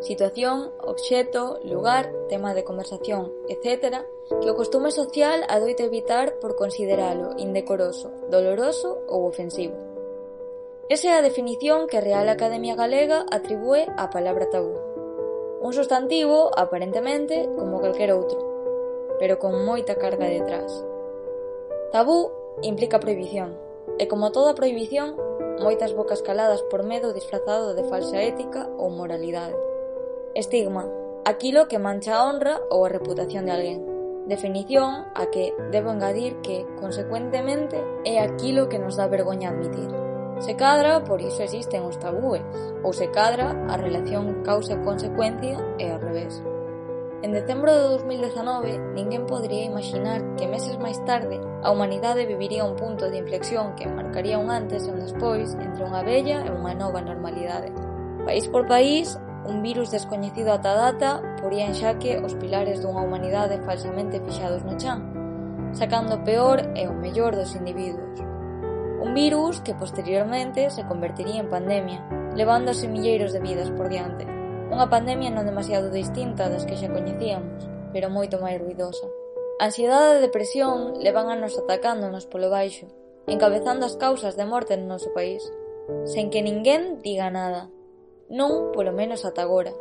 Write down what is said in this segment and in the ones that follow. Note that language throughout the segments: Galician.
Situación, obxeto, lugar, tema de conversación, etc., que o costume social adoita evitar por consideralo indecoroso, doloroso ou ofensivo. Esa é a definición que a Real Academia Galega atribúe á palabra tabú. Un sustantivo, aparentemente, como calquer outro, pero con moita carga detrás. Tabú implica prohibición, e como toda prohibición, moitas bocas caladas por medo disfrazado de falsa ética ou moralidade. Estigma, aquilo que mancha a honra ou a reputación de alguén. Definición a que debo engadir que, consecuentemente, é aquilo que nos dá vergoña admitir. Se cadra, por iso existen os tabúes, ou se cadra, a relación causa-consecuencia e ao revés. En decembro de 2019, ninguén podría imaginar que meses máis tarde a humanidade viviría un punto de inflexión que marcaría un antes e un despois entre unha bella e unha nova normalidade. País por país, un virus descoñecido ata data poría en xaque os pilares dunha humanidade falsamente fixados no chan, sacando o peor e o mellor dos individuos. Un virus que posteriormente se convertiría en pandemia, levando a milleiros de vidas por diante. Unha pandemia non demasiado distinta das que xa coñecíamos, pero moito máis ruidosa. A ansiedade e depresión levan a nos atacándonos polo baixo, encabezando as causas de morte no noso país, sen que ninguén diga nada. Non, polo menos ata agora.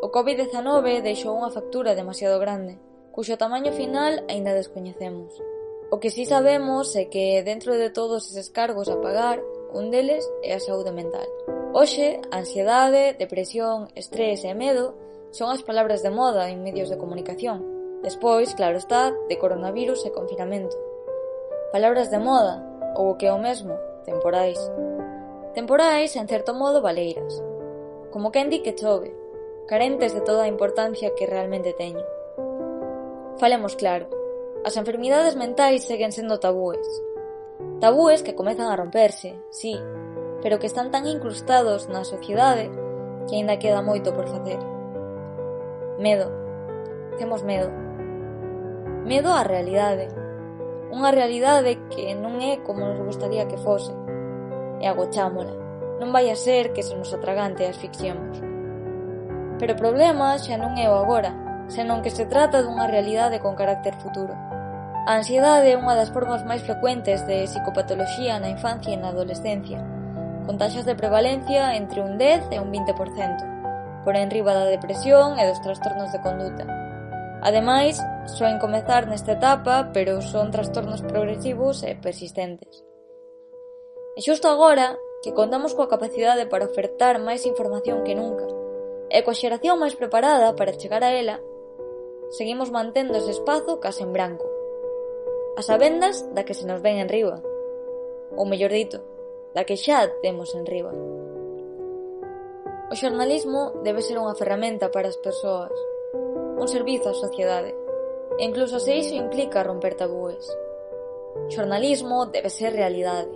O COVID-19 deixou unha factura demasiado grande, cuxo tamaño final aínda descoñecemos. O que sí sabemos é que dentro de todos eses cargos a pagar un deles é a saúde mental. Hoxe, ansiedade, depresión, estrés e medo son as palabras de moda en medios de comunicación. Despois, claro está, de coronavirus e confinamento. Palabras de moda, ou o que é o mesmo, temporais. Temporais, en certo modo, valeiras. Como quen di que chove, carentes de toda a importancia que realmente teñen. Falemos claro, as enfermidades mentais seguen sendo tabúes, Tabúes que comezan a romperse, si, pero que están tan incrustados na sociedade que aínda queda moito por facer. Medo. Temos medo. Medo á realidade. Unha realidade que non é como nos gustaría que fose. E agochámola. Non vai a ser que se nos atragante e asfixiemos. Pero o problema xa non é o agora, senón que se trata dunha realidade con carácter futuro A ansiedade é unha das formas máis frecuentes de psicopatoloxía na infancia e na adolescencia, con taxas de prevalencia entre un 10 e un 20%, por enriba da depresión e dos trastornos de conduta. Ademais, soen comezar nesta etapa, pero son trastornos progresivos e persistentes. E xusto agora, que contamos coa capacidade para ofertar máis información que nunca, e coa xeración máis preparada para chegar a ela, seguimos mantendo ese espazo case en branco. A sabendas da que se nos ven riba, Ou mellor dito, da que xa temos en riba. O xornalismo debe ser unha ferramenta para as persoas, un servizo á sociedade, e incluso se iso implica romper tabúes. Xornalismo debe ser realidade,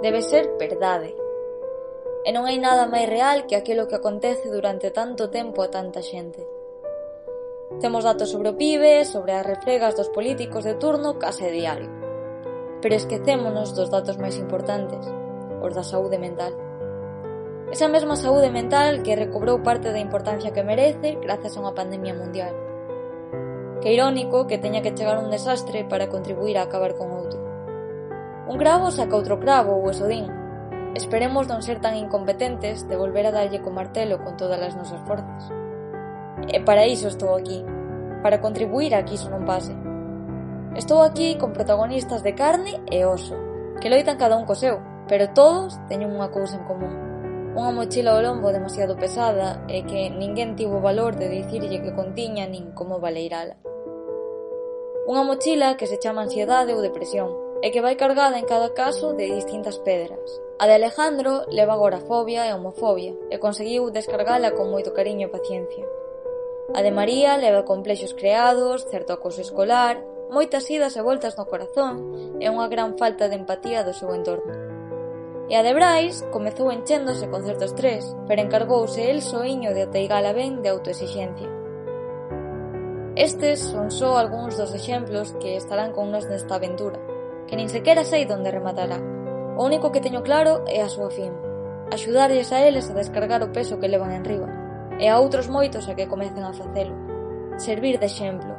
debe ser verdade. E non hai nada máis real que aquilo que acontece durante tanto tempo a tanta xente. Temos datos sobre o PIB, sobre as refregas dos políticos de turno case diario. Pero esquecémonos dos datos máis importantes, os da saúde mental. Esa mesma saúde mental que recobrou parte da importancia que merece grazas a unha pandemia mundial. Que irónico que teña que chegar un desastre para contribuir a acabar con outro. Un cravo saca outro cravo ou esodín. Esperemos non ser tan incompetentes de volver a darlle co martelo con todas as nosas forzas. E para iso estou aquí, para contribuir a que iso non pase. Estou aquí con protagonistas de carne e oso, que loitan cada un co seu, pero todos teñen unha cousa en común. Unha mochila ao lombo demasiado pesada e que ninguén tivo o valor de dicirlle que contiña nin como valeirala. Unha mochila que se chama ansiedade ou depresión, e que vai cargada en cada caso de distintas pedras. A de Alejandro leva agorafobia e homofobia, e conseguiu descargala con moito cariño e paciencia. A de María leva complexos creados, certo acoso escolar, moitas idas e voltas no corazón e unha gran falta de empatía do seu entorno. E a de Brais comezou enchéndose con certo estrés, pero encargouse el soiño de ateigala ben de autoexixencia. Estes son só algúns dos exemplos que estarán con nos nesta aventura, que nin sequera sei onde rematará. O único que teño claro é a súa fin, axudarlles a eles a descargar o peso que levan enriba e a outros moitos a que comecen a facelo. Servir de exemplo.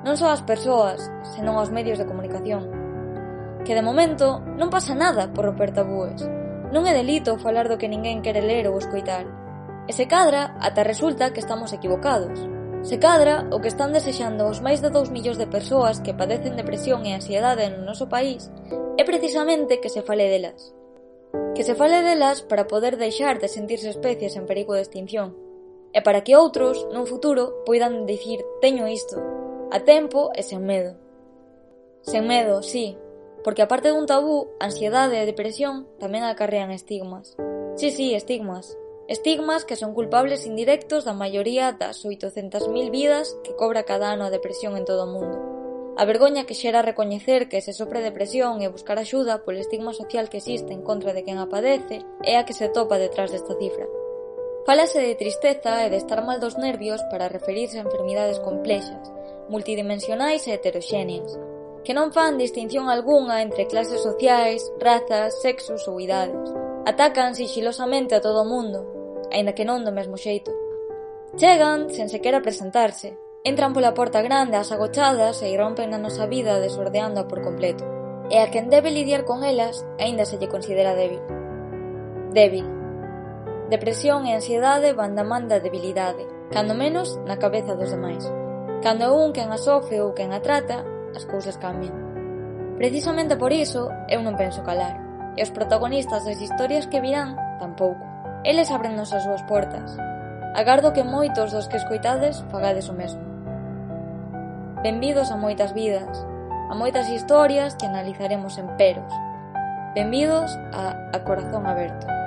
Non só ás persoas, senón aos medios de comunicación. Que de momento non pasa nada por romper tabúes. Non é delito falar do que ninguén quere ler ou escoitar. E se cadra, ata resulta que estamos equivocados. Se cadra, o que están desexando os máis de 2 millóns de persoas que padecen depresión e ansiedade no noso país é precisamente que se fale delas. Que se fale delas para poder deixar de sentirse especies en perigo de extinción, e para que outros, nun futuro, poidan dicir teño isto, a tempo e sen medo. Sen medo, sí, porque aparte dun tabú, ansiedade e depresión tamén acarrean estigmas. Sí, sí, estigmas. Estigmas que son culpables indirectos da maioría das 800.000 vidas que cobra cada ano a depresión en todo o mundo. A vergoña que xera recoñecer que se sofre depresión e buscar axuda polo estigma social que existe en contra de quen a padece é a que se topa detrás desta cifra. Fálase de tristeza e de estar mal dos nervios para referirse a enfermidades complexas, multidimensionais e heteroxéneas, que non fan distinción algunha entre clases sociais, razas, sexos ou idades. Atacan sigilosamente a todo o mundo, aínda que non do mesmo xeito. Chegan sen sequera presentarse, entran pola porta grande ás agochadas e irrompen na nosa vida desordeándoa por completo. E a quen debe lidiar con elas, aínda se lle considera débil. Débil. Depresión e ansiedade van da man da debilidade, cando menos na cabeza dos demais. Cando é un quen a sofre ou quen a trata, as cousas cambian. Precisamente por iso, eu non penso calar, e os protagonistas das historias que virán, tampouco. Eles abrennos as súas portas. Agardo que moitos dos que escoitades fagades o mesmo. Benvidos a moitas vidas, a moitas historias que analizaremos en peros. Benvidos a A Corazón Aberto.